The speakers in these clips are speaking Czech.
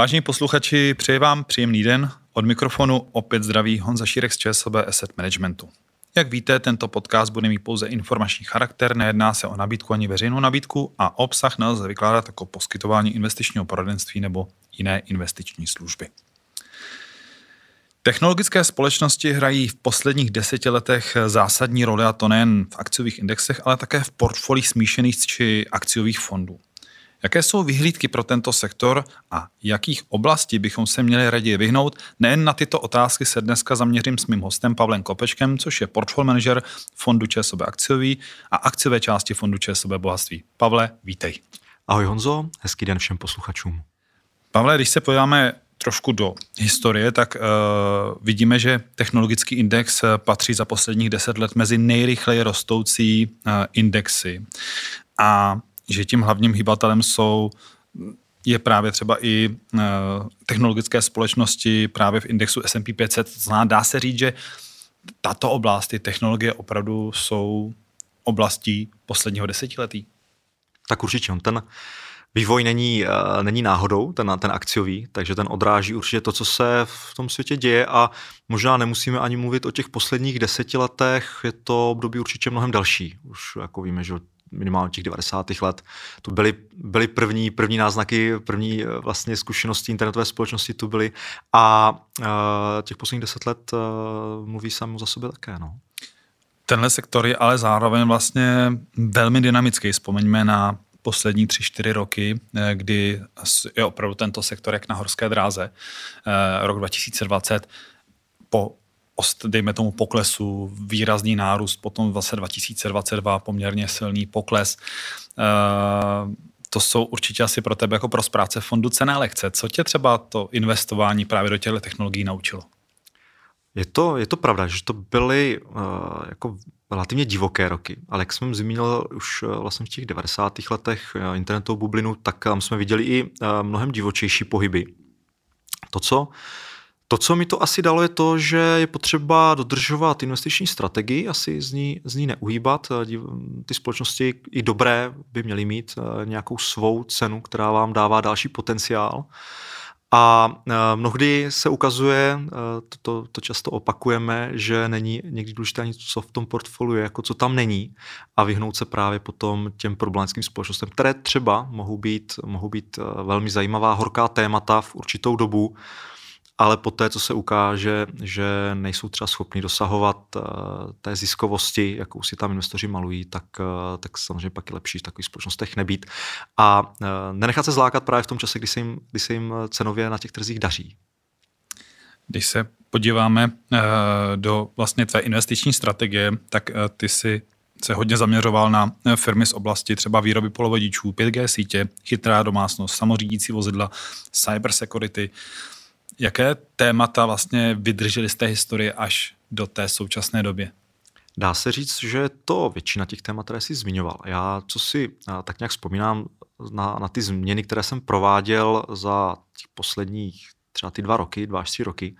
Vážení posluchači, přeji vám příjemný den. Od mikrofonu opět zdraví Honza Šírek z ČSOB Asset Managementu. Jak víte, tento podcast bude mít pouze informační charakter, nejedná se o nabídku ani veřejnou nabídku a obsah nelze vykládat jako poskytování investičního poradenství nebo jiné investiční služby. Technologické společnosti hrají v posledních deseti letech zásadní roli a to nejen v akciových indexech, ale také v portfolích smíšených či akciových fondů. Jaké jsou vyhlídky pro tento sektor a jakých oblastí bychom se měli raději vyhnout? Nejen na tyto otázky se dneska zaměřím s mým hostem Pavlem Kopečkem, což je portfolio manager fondu ČSOB akciový a akciové části fondu ČSOB bohatství. Pavle, vítej. Ahoj Honzo, hezký den všem posluchačům. Pavle, když se podíváme trošku do historie, tak uh, vidíme, že technologický index patří za posledních deset let mezi nejrychleji rostoucí uh, indexy. A že tím hlavním hýbatelem jsou je právě třeba i uh, technologické společnosti právě v indexu S&P 500. Zná, dá se říct, že tato oblast, ty technologie opravdu jsou oblastí posledního desetiletí. Tak určitě. Ten vývoj není, uh, není náhodou, ten, ten akciový, takže ten odráží určitě to, co se v tom světě děje a možná nemusíme ani mluvit o těch posledních deseti letech, je to období určitě mnohem další. Už jako víme, že minimálně těch 90. let. To byly, byly první, první náznaky, první eh, vlastně zkušenosti internetové společnosti tu byly a uh, těch posledních deset let uh, mluví samo za sebe také. No. Tenhle sektor je ale zároveň vlastně velmi dynamický. Vzpomeňme na poslední tři, čtyři roky, kdy je opravdu tento sektor jak na horské dráze. Rok 2020 po dejme tomu poklesu, výrazný nárůst, potom zase 2022 poměrně silný pokles. Uh, to jsou určitě asi pro tebe jako pro zpráce fondu cené lekce. Co tě třeba to investování právě do těchto technologií naučilo? Je to, je to pravda, že to byly uh, jako relativně divoké roky, ale jak jsem zmínil už uh, vlastně v těch 90. letech uh, internetovou bublinu, tak tam jsme viděli i uh, mnohem divočejší pohyby. To, co uh, to, co mi to asi dalo, je to, že je potřeba dodržovat investiční strategii, asi z ní, z ní neuhýbat. Ty společnosti i dobré by měly mít eh, nějakou svou cenu, která vám dává další potenciál. A eh, mnohdy se ukazuje, eh, to, to, to často opakujeme, že není někdy důležité ani co v tom portfoliu, jako co tam není a vyhnout se právě potom těm problematickým společnostem, které třeba mohou být, mohou být velmi zajímavá horká témata v určitou dobu, ale poté, co se ukáže, že nejsou třeba schopni dosahovat uh, té ziskovosti, jakou si tam investoři malují, tak, uh, tak samozřejmě pak je lepší v takových společnostech nebýt. A uh, nenechat se zlákat právě v tom čase, kdy se jim, kdy se jim cenově na těch trzích daří. Když se podíváme do vlastně tvé investiční strategie, tak ty si se hodně zaměřoval na firmy z oblasti třeba výroby polovodičů, 5G sítě, chytrá domácnost, samořídící vozidla, cyber security. Jaké témata vlastně vydržely z té historie až do té současné doby? Dá se říct, že to většina těch témat, které jsi zmiňoval. Já, co si tak nějak vzpomínám na, na ty změny, které jsem prováděl za těch posledních třeba ty dva roky, dva až tři roky,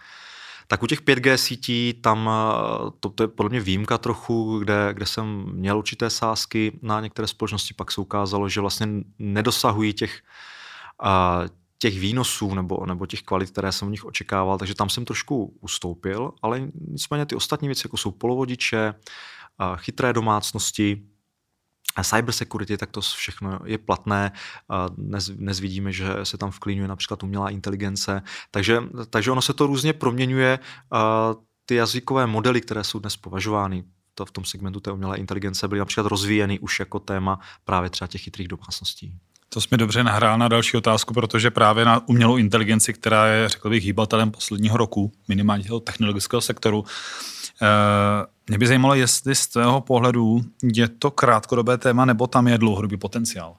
tak u těch 5G sítí tam to, to je podle mě výjimka trochu, kde, kde jsem měl určité sázky na některé společnosti, pak se ukázalo, že vlastně nedosahují těch, těch výnosů nebo, nebo těch kvalit, které jsem v nich očekával, takže tam jsem trošku ustoupil, ale nicméně ty ostatní věci, jako jsou polovodiče, chytré domácnosti, cyber security, tak to všechno je platné. Dnes, dnes vidíme, že se tam vklínuje například umělá inteligence, takže, takže ono se to různě proměňuje. Ty jazykové modely, které jsou dnes považovány to v tom segmentu té umělé inteligence, byly například rozvíjeny už jako téma právě třeba těch chytrých domácností. To jsme dobře nahrál na další otázku, protože právě na umělou inteligenci, která je, řekl bych, hýbatelem posledního roku, minimálně toho technologického sektoru, eh, mě by zajímalo, jestli z tvého pohledu je to krátkodobé téma, nebo tam je dlouhodobý potenciál.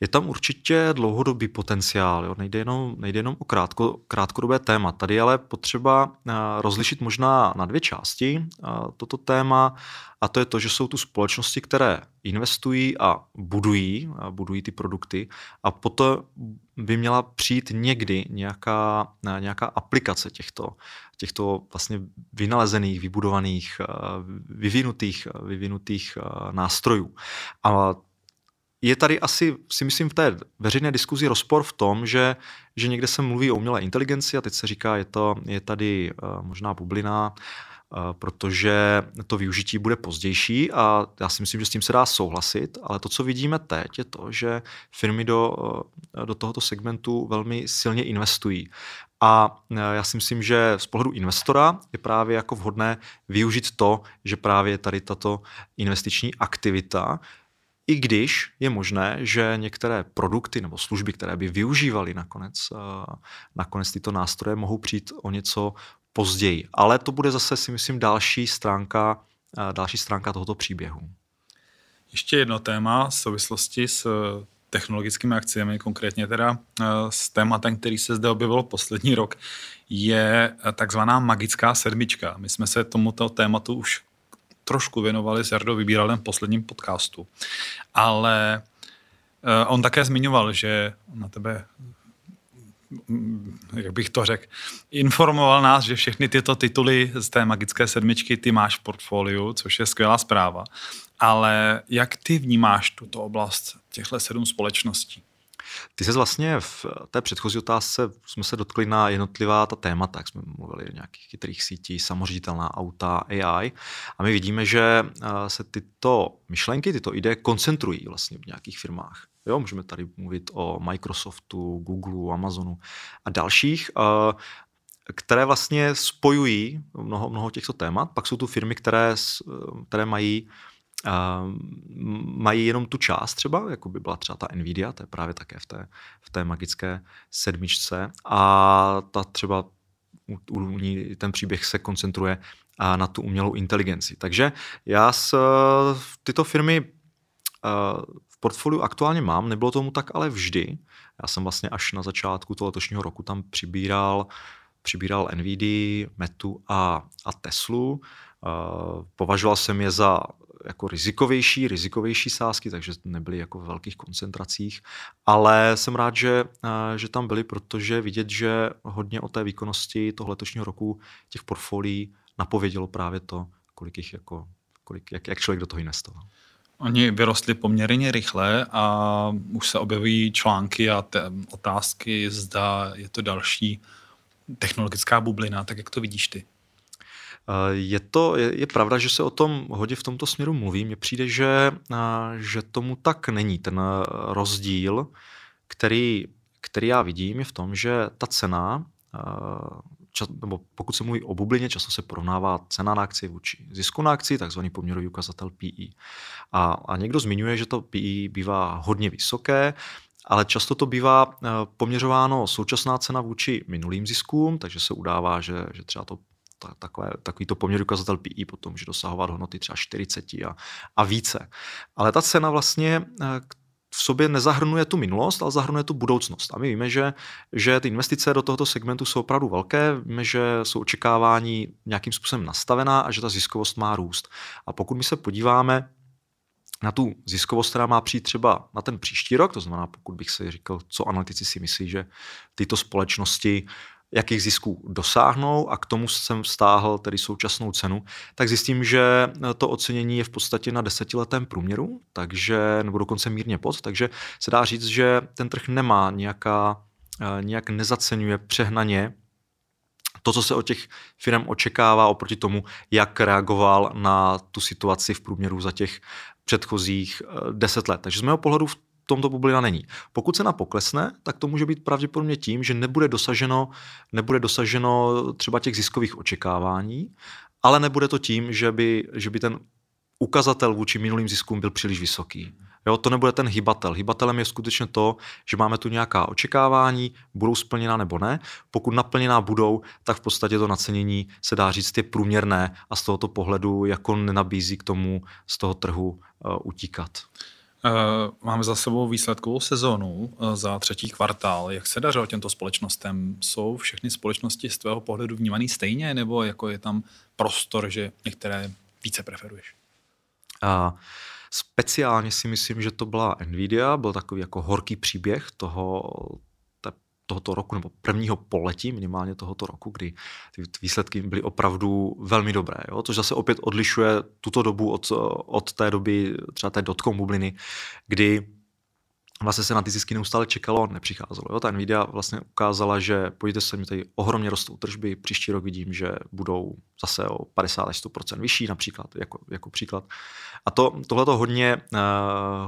Je tam určitě dlouhodobý potenciál, jo. Nejde, jenom, nejde jenom o krátko, krátkodobé téma. Tady ale potřeba eh, rozlišit možná na dvě části eh, toto téma a to je to, že jsou tu společnosti, které investují a budují, a budují ty produkty a potom by měla přijít někdy nějaká, eh, nějaká aplikace těchto, těchto vlastně vynalezených, vybudovaných, vyvinutých, vyvinutých nástrojů. A je tady asi, si myslím, v té veřejné diskuzi rozpor v tom, že, že někde se mluví o umělé inteligenci a teď se říká, je, to, je tady uh, možná bublina, uh, protože to využití bude pozdější a já si myslím, že s tím se dá souhlasit, ale to, co vidíme teď, je to, že firmy do, uh, do tohoto segmentu velmi silně investují. A já si myslím, že z pohledu investora je právě jako vhodné využít to, že právě tady tato investiční aktivita i když je možné, že některé produkty nebo služby, které by využívaly nakonec, eh, nakonec tyto nástroje, mohou přijít o něco později. Ale to bude zase, si myslím, další stránka, eh, další stránka tohoto příběhu. Ještě jedno téma v souvislosti s eh, technologickými akciemi, konkrétně teda s tématem, který se zde objevil poslední rok, je takzvaná magická sedmička. My jsme se tomuto tématu už trošku věnovali s Jardou Vybíralem v posledním podcastu. Ale uh, on také zmiňoval, že na tebe mm, jak bych to řekl, informoval nás, že všechny tyto tituly z té magické sedmičky ty máš v portfoliu, což je skvělá zpráva. Ale jak ty vnímáš tuto oblast těchto sedm společností? Ty se vlastně v té předchozí otázce jsme se dotkli na jednotlivá ta témata, jak jsme mluvili o nějakých chytrých sítí, samoředitelná auta, AI. A my vidíme, že eh, se tyto myšlenky, tyto ideje koncentrují vlastně v nějakých firmách. Jo, můžeme tady mluvit o Microsoftu, Google, Amazonu a dalších, eh, které vlastně spojují mnoho, mnoho těchto témat. Pak jsou tu firmy, které, které mají mají jenom tu část třeba, jako by byla třeba ta Nvidia, to je právě také v té, v té magické sedmičce a ta třeba u, u ní ten příběh se koncentruje na tu umělou inteligenci. Takže já s, tyto firmy v portfoliu aktuálně mám, nebylo tomu tak ale vždy. Já jsem vlastně až na začátku toho letošního roku tam přibíral, přibíral NVIDIA, Metu a, a Teslu. Považoval jsem je za jako rizikovější, rizikovější sázky, takže nebyly jako v velkých koncentracích, ale jsem rád, že, eh, že tam byly, protože vidět, že hodně o té výkonnosti toho letošního roku těch portfolií napovědělo právě to, kolik jich jako, kolik, jak, jak člověk do toho investoval. Oni vyrostli poměrně rychle a už se objevují články a te, otázky, zda je to další technologická bublina, tak jak to vidíš ty? Eh, je to, je, je pravda, že se o tom hodně v tomto směru mluví. Mně přijde, že, eh, že tomu tak není. Ten eh, rozdíl, který, který já vidím, je v tom, že ta cena, čas, nebo pokud se mluví o bublině, často se porovnává cena na akci vůči zisku na akci, takzvaný poměrový ukazatel PE. A, a někdo zmiňuje, že to PE bývá hodně vysoké, ale často to bývá poměřováno současná cena vůči minulým ziskům, takže se udává, že, že třeba to ta, takové, takovýto poměr ukazatel PI potom může dosahovat hodnoty třeba 40 a, a více. Ale ta cena vlastně eh, v sobě nezahrnuje tu minulost, ale zahrnuje tu budoucnost. A my víme, že, že ty investice do tohoto segmentu jsou opravdu velké, víme, že jsou očekávání nějakým způsobem nastavená a že ta ziskovost má růst. A pokud my se podíváme na tu ziskovost, která má přijít třeba na ten příští rok, to znamená, pokud bych si říkal, co analytici si myslí, že tyto společnosti jakých zisků dosáhnou a k tomu jsem vztáhl tedy současnou cenu, tak zjistím, že to ocenění je v podstatě na desetiletém průměru, takže, nebo dokonce mírně pod, takže se dá říct, že ten trh nemá nějaká, eh, nějak nezaceňuje přehnaně to, co se od těch firm očekává oproti tomu, jak reagoval na tu situaci v průměru za těch předchozích eh, deset let. Takže z mého pohledu v tomto bublina není. Pokud cena poklesne, tak to může být pravděpodobně tím, že nebude dosaženo, nebude dosaženo třeba těch ziskových očekávání, ale nebude to tím, že by, že by ten ukazatel vůči minulým ziskům byl příliš vysoký. Jo, to nebude ten hybatel. Hybatelem je skutečně to, že máme tu nějaká očekávání, budou splněná nebo ne. Pokud naplněná budou, tak v podstatě to nacenění se dá říct je průměrné a z tohoto pohledu jako nenabízí k tomu z toho trhu uh, utíkat. Eh, máme za sebou výsledkovou sezónu eh, za třetí kvartál. Jak se dařilo těmto společnostem? Jsou všechny společnosti z tvého pohledu vnímané stejně, nebo jako je tam prostor, že některé více preferuješ? A speciálně si myslím, že to byla Nvidia, byl takový jako horký příběh toho, tohoto roku, nebo prvního poletí minimálně tohoto roku, kdy ty výsledky byly opravdu velmi dobré. Jo? Což zase opět odlišuje tuto dobu od, od té doby třeba té dotcom bubliny, kdy vlastně se na ty zisky neustále čekalo, nepřicházelo. Jo? Ta Nvidia vlastně ukázala, že pojďte se mi tady ohromně rostou tržby, příští rok vidím, že budou zase o 50 až 100% vyšší například, jako, jako příklad. A to, tohle to hodně, uh,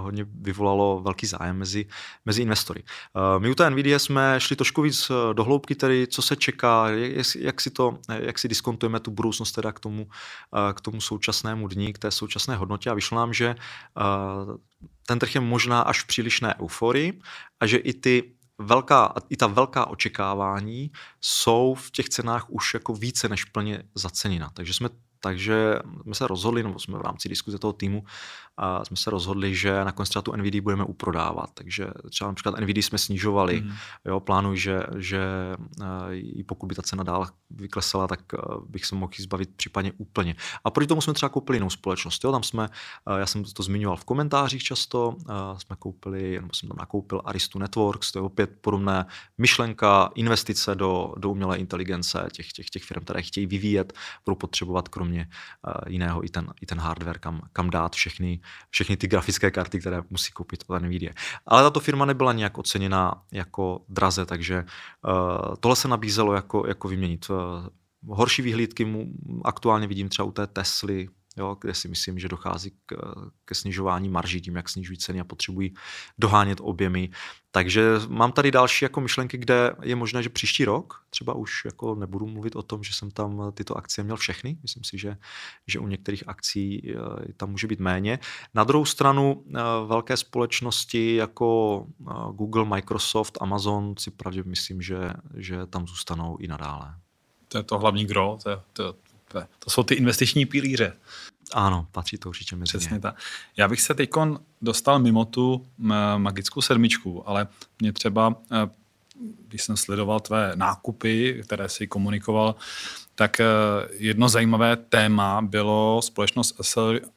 hodně vyvolalo velký zájem mezi, mezi investory. Uh, my u té Nvidia jsme šli trošku víc eh, do hloubky, tedy co se čeká, jak, jak, si to, jak si diskontujeme tu budoucnost teda k tomu, uh, k tomu současnému dní, k té současné hodnotě a vyšlo nám, že uh, ten trh je možná až v přílišné euforii a že i ty velká, i ta velká očekávání jsou v těch cenách už jako více než plně zacenina. Takže jsme takže jsme se rozhodli, nebo jsme v rámci diskuze toho týmu, a jsme se rozhodli, že nakonec třeba tu NVD budeme uprodávat. Takže třeba například NVD jsme snižovali. Mm. Jo, plánuji, že, že i pokud by ta cena dál vyklesala, tak bych se mohl zbavit případně úplně. A proti tomu jsme třeba koupili jinou společnost. Jo, tam jsme, já jsem to zmiňoval v komentářích často, jsme koupili, nebo jsem tam nakoupil Aristu Networks, to je opět podobné myšlenka, investice do, do umělé inteligence těch, těch, těch firm, které chtějí vyvíjet, budou potřebovat krom kromě uh, jiného i ten, i ten hardware, kam, kam dát všechny, všechny ty grafické karty, které musí koupit od NVIDIA. Ale tato firma nebyla nějak oceněna jako draze, takže uh, tohle se nabízelo jako, jako vyměnit. Uh, horší výhlídky mu aktuálně vidím třeba u té Tesly, jo, kde si myslím, že dochází k, ke snižování marží tím, jak snižují ceny a potřebují dohánět objemy. Takže mám tady další jako myšlenky, kde je možné, že příští rok třeba už jako nebudu mluvit o tom, že jsem tam tyto akcie měl všechny. Myslím si, že, že u některých akcí eh, tam může být méně. Na druhou stranu eh, velké společnosti jako eh, Google, Microsoft, Amazon si pravdě myslím, že, že tam zůstanou i nadále. To je to hlavní gro, to, je, to, to jsou ty investiční pilíře. Ano, patří to určitě mezi Přesně tak. Já bych se teď dostal mimo tu magickou sedmičku, ale mě třeba, e, když jsem sledoval tvé nákupy, které si komunikoval, tak e, jedno zajímavé téma bylo společnost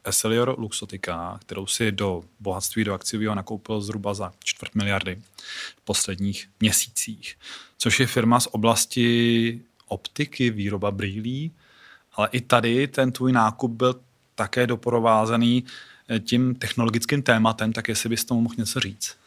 Esselior Luxotica, kterou si do bohatství, do akciového nakoupil zhruba za čtvrt miliardy v posledních měsících, což je firma z oblasti optiky, výroba brýlí, ale i tady ten tvůj nákup byl také doprovázený eh, tím technologickým tématem, tak jestli bys tomu mohl něco říct.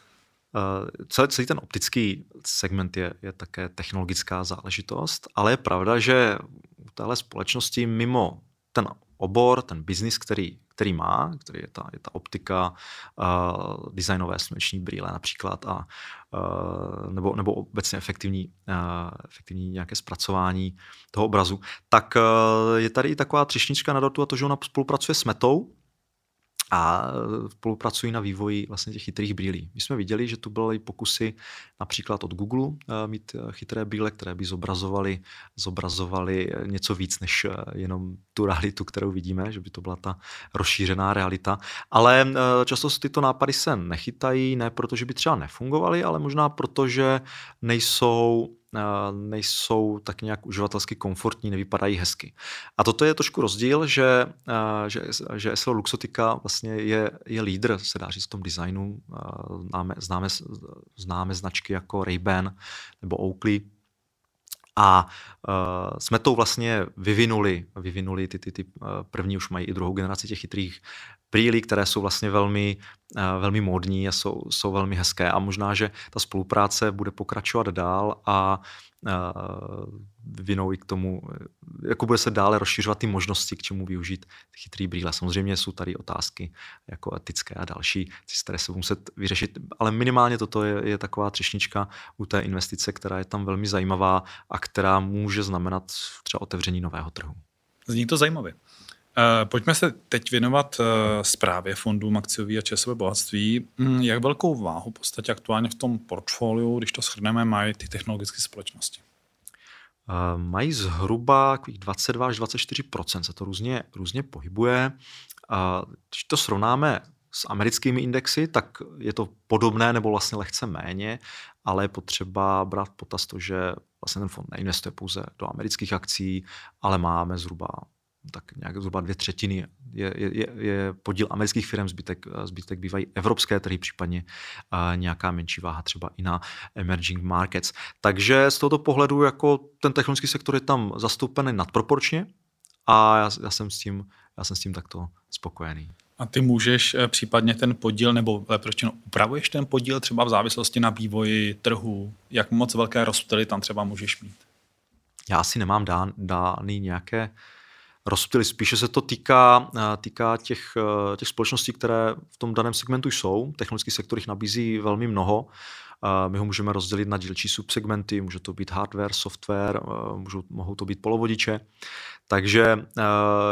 Uh, celý, celý ten optický segment je, je také technologická záležitost, ale je pravda, že u téhle společnosti mimo ten obor, ten biznis, který, který má, který je ta, je ta optika, uh, designové sluneční brýle například, a, uh, nebo, nebo obecně efektivní, uh, efektivní nějaké zpracování toho obrazu, tak uh, je tady i taková třešnička na dortu a to, že ona spolupracuje s Metou, a spolupracují na vývoji vlastně těch chytrých brýlí. My jsme viděli, že tu byly pokusy například od Google eh, mít eh, chytré brýle, které by zobrazovaly, zobrazovaly něco víc než jenom tu realitu, kterou vidíme, že by to byla ta rozšířená realita. Ale často tyto nápady se nechytají, ne proto, že by třeba nefungovaly, ale možná proto, že nejsou nejsou tak nějak uživatelsky komfortní, nevypadají hezky. A toto je trošku rozdíl, že, že, že SL Luxotica vlastně je, je lídr, se dá říct, v tom designu. Známe, známe, známe značky jako Ray-Ban nebo Oakley, a uh, jsme to vlastně vyvinuli, vyvinuli ty, ty, ty uh, první už mají i druhou generaci těch chytrých brýlí, které jsou vlastně velmi, uh, velmi módní a jsou, jsou velmi hezké. A možná, že ta spolupráce bude pokračovat dál a vyvinou i k tomu, jako bude se dále rozšiřovat ty možnosti, k čemu využít chytrý brýle. Samozřejmě jsou tady otázky jako etické a další, které se muset vyřešit, ale minimálně toto je, je taková třešnička u té investice, která je tam velmi zajímavá a která může znamenat třeba otevření nového trhu. Zní to zajímavě. Uh, pojďme se teď věnovat zprávě fondů akciový a časové bohatství. Mm, jak velkou váhu v podstatě aktuálně v tom portfoliu, když to shrneme, mají ty technologické společnosti? Uh, mají zhruba 22 až 24% se to různě, různě pohybuje. Uh, když to srovnáme s americkými indexy, tak je to podobné nebo vlastně lehce méně, ale je potřeba brát potaz to, že vlastně ten fond neinvestuje pouze do amerických akcí, ale máme zhruba tak nějak zhruba dvě třetiny je, je, je podíl amerických firm, zbytek, zbytek bývají evropské trhy, případně a nějaká menší váha třeba i na emerging markets. Takže z tohoto pohledu jako ten technologický sektor je tam zastoupený nadproporčně, a já, já, jsem, s tím, já jsem s tím takto spokojený. A ty můžeš eh, případně ten podíl, nebo proč no, upravuješ ten podíl třeba v závislosti na vývoji trhu? Jak moc velké rozptyly tam třeba můžeš mít? Já asi nemám dán, dány nějaké rozptyly. Spíše se to týká, eh, týká těch, eh, těch společností, které v tom daném segmentu jsou. Technologický sektor jich nabízí velmi mnoho. My ho můžeme rozdělit na dílčí subsegmenty, může to být hardware, software, můžou, mohou to být polovodiče. Takže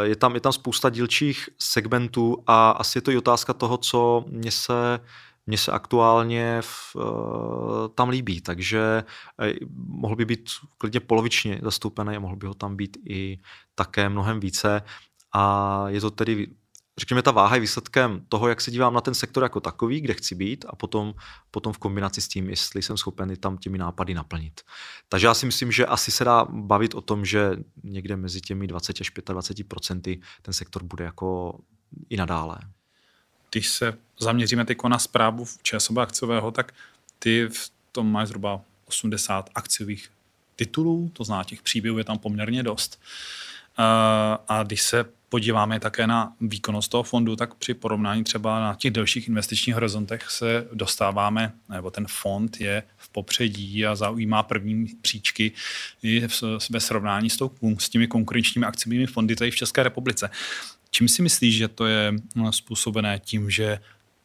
je tam, je tam spousta dílčích segmentů a asi je to i otázka toho, co mě se mně se aktuálně v, uh, tam líbí, takže uh, mohl by být klidně polovičně zastoupený a mohl by ho tam být i také mnohem více. A je to tedy, řekněme, ta váha je výsledkem toho, jak se dívám na ten sektor jako takový, kde chci být a potom, potom v kombinaci s tím, jestli jsem schopen tam těmi nápady naplnit. Takže já si myslím, že asi se dá bavit o tom, že někde mezi těmi 20 až 25 procenty ten sektor bude jako i nadále když se zaměříme teď na zprávu ČSOB akciového, tak ty v tom máš zhruba 80 akciových titulů, to zná těch příběhů je tam poměrně dost. A když se podíváme také na výkonnost toho fondu, tak při porovnání třeba na těch delších investičních horizontech se dostáváme, nebo ten fond je v popředí a zaujímá první příčky ve srovnání s, tou, s těmi konkurenčními akciovými fondy tady v České republice. Čím si myslíš, že to je no, způsobené tím, že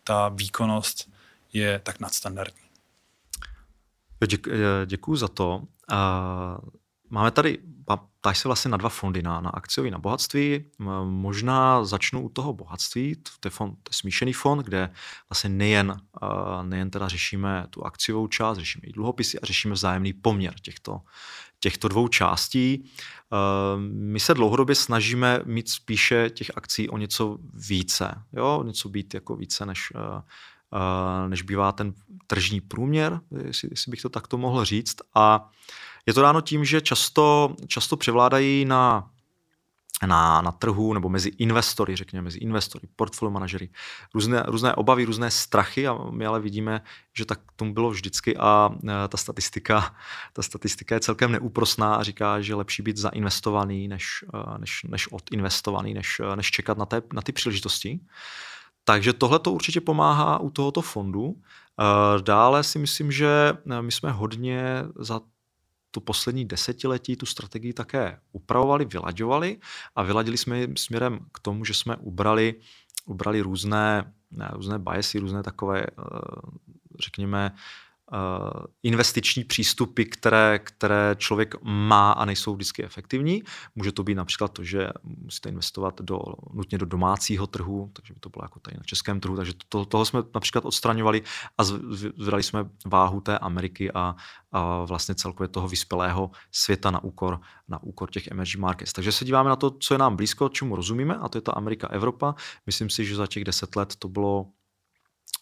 ta výkonnost je tak nadstandardní? Děkuji za to. Máme tady, ptáš se vlastně na dva fondy, na, na akciový, na bohatství. Možná začnu u toho bohatství, to je, fond, to je smíšený fond, kde vlastně nejen, nejen teda řešíme tu akciovou část, řešíme i dluhopisy a řešíme vzájemný poměr těchto, těchto dvou částí. My se dlouhodobě snažíme mít spíše těch akcí o něco více, jo? něco být jako více než, než bývá ten tržní průměr, jestli, jestli bych to takto mohl říct. A je to dáno tím, že často, často převládají na na, na trhu nebo mezi investory, řekněme, mezi investory, portfolio manažery, různé, různé obavy, různé strachy a my ale vidíme, že tak tomu bylo vždycky a e, ta statistika, ta statistika je celkem neúprosná a říká, že lepší být zainvestovaný, než, e, než, než odinvestovaný, než, e, než čekat na, té, na ty příležitosti. Takže tohle to určitě pomáhá u tohoto fondu. Dále si myslím, že my jsme hodně za to poslední desetiletí tu strategii také upravovali, vylaďovali a vyladili jsme směrem k tomu, že jsme ubrali, ubrali různé, ne, různé biasy, různé takové, eh, řekněme, investiční přístupy, které, které člověk má a nejsou vždycky efektivní. Může to být například to, že musíte investovat do, nutně do domácího trhu, takže by to bylo jako tady na českém trhu, takže to, toho jsme například odstraňovali a zvedali jsme váhu té Ameriky a, a vlastně celkově toho vyspělého světa na úkor, na úkor těch emerging markets. Takže se díváme na to, co je nám blízko, čemu rozumíme, a to je ta Amerika, Evropa. Myslím si, že za těch deset let to bylo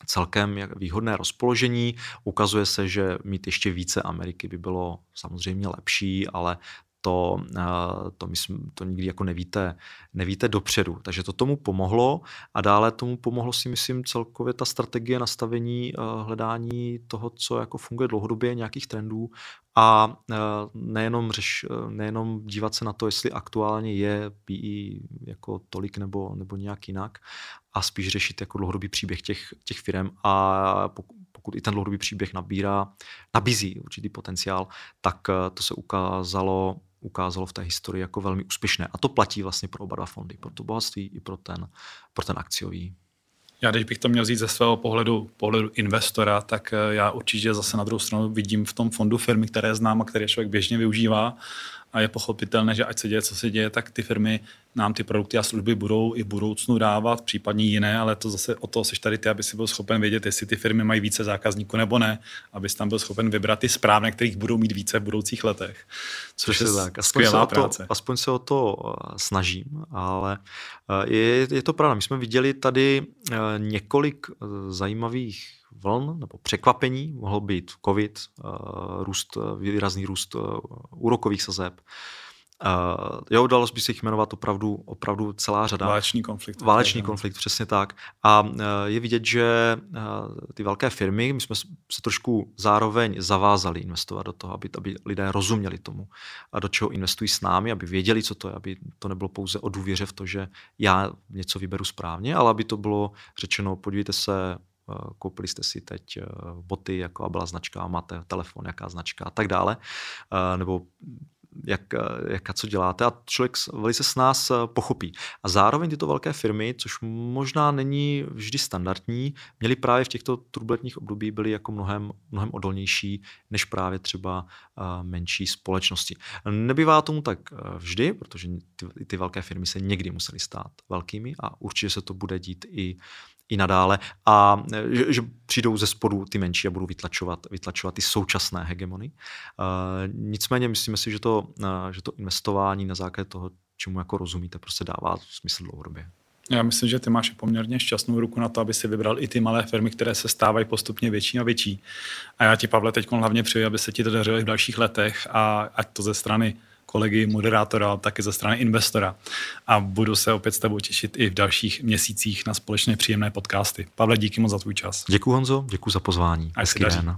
celkem výhodné rozpoložení. Ukazuje se, že mít ještě více Ameriky by bylo samozřejmě lepší, ale to, eh, to, myslím, to nikdy jako nevíte, nevíte dopředu. Takže to tomu pomohlo a dále tomu pomohlo si myslím celkově ta strategie nastavení eh, hledání toho, co jako funguje dlouhodobě, nějakých trendů a eh, nejenom, řeš, nejenom dívat se na to, jestli aktuálně je PE jako tolik nebo, nebo nějak jinak a spíš řešit jako dlouhodobý příběh těch, těch firm a pokud i ten dlouhodobý příběh nabírá, nabízí určitý potenciál, tak to se ukázalo ukázalo v té historii jako velmi úspěšné. A to platí vlastně pro oba dva fondy, pro to bohatství i pro ten, pro ten akciový. Já když bych to měl říct ze svého pohledu, pohledu investora, tak eh, já určitě zase na druhou stranu vidím v tom fondu firmy, které znám a které člověk běžně využívá a je pochopitelné, že ať se děje, co se děje, tak ty firmy nám ty produkty a služby budou i v budoucnu dávat, případně jiné, ale to zase o to seš tady ty, aby si byl schopen vědět, jestli ty firmy mají více zákazníků nebo ne, abys tam byl schopen vybrat ty správné, kterých budou mít více v budoucích letech. Což je tak. Aspoň skvělá se práce. To, aspoň se o to eh, snažím, ale eh, je, je to pravda. My jsme viděli tady eh, několik zajímavých vln nebo překvapení. Mohl být covid, růst, výrazný růst úrokových sazeb, Uh, jo, dalo by se jich jmenovat opravdu, opravdu celá řada. Váleční konflikt. Váleční konflikt, přesně tak. A uh, je vidět, že uh, ty velké firmy, my jsme se trošku zároveň zavázali investovat do toho, aby, aby lidé rozuměli tomu, a do čeho investují s námi, aby věděli, co to je, aby to nebylo pouze o důvěře v to, že já něco vyberu správně, ale aby to bylo řečeno, podívejte se, koupili jste si teď boty, jako byla značka, máte telefon, jaká značka a tak dále, nebo jak, jak a co děláte a člověk velice s nás eh, pochopí. A zároveň tyto velké firmy, což možná není vždy standardní, měly právě v těchto turbulentních období byly jako mnohem, mnohem odolnější než právě třeba eh, menší společnosti. Nebývá tomu tak eh, vždy, protože ty, ty velké firmy se někdy musely stát velkými a určitě se to bude dít i i nadále a že, že přijdou ze spodu ty menší a budou vytlačovat, vytlačovat ty současné hegemony. Uh, nicméně myslíme si, že to, uh, že to investování na základě toho, čemu jako rozumíte, prostě dává smysl dlouhodobě. Já myslím, že ty máš poměrně šťastnou ruku na to, aby si vybral i ty malé firmy, které se stávají postupně větší a větší. A já ti, Pavle, teď hlavně přeji, aby se ti to dařilo v dalších letech a ať to ze strany kolegy moderátora, tak i ze strany investora. A budu se opět s tebou těšit i v dalších měsících na společně příjemné podcasty. Pavle, díky moc za tvůj čas. Děkuji Honzo, děkuji za pozvání. Hezký den.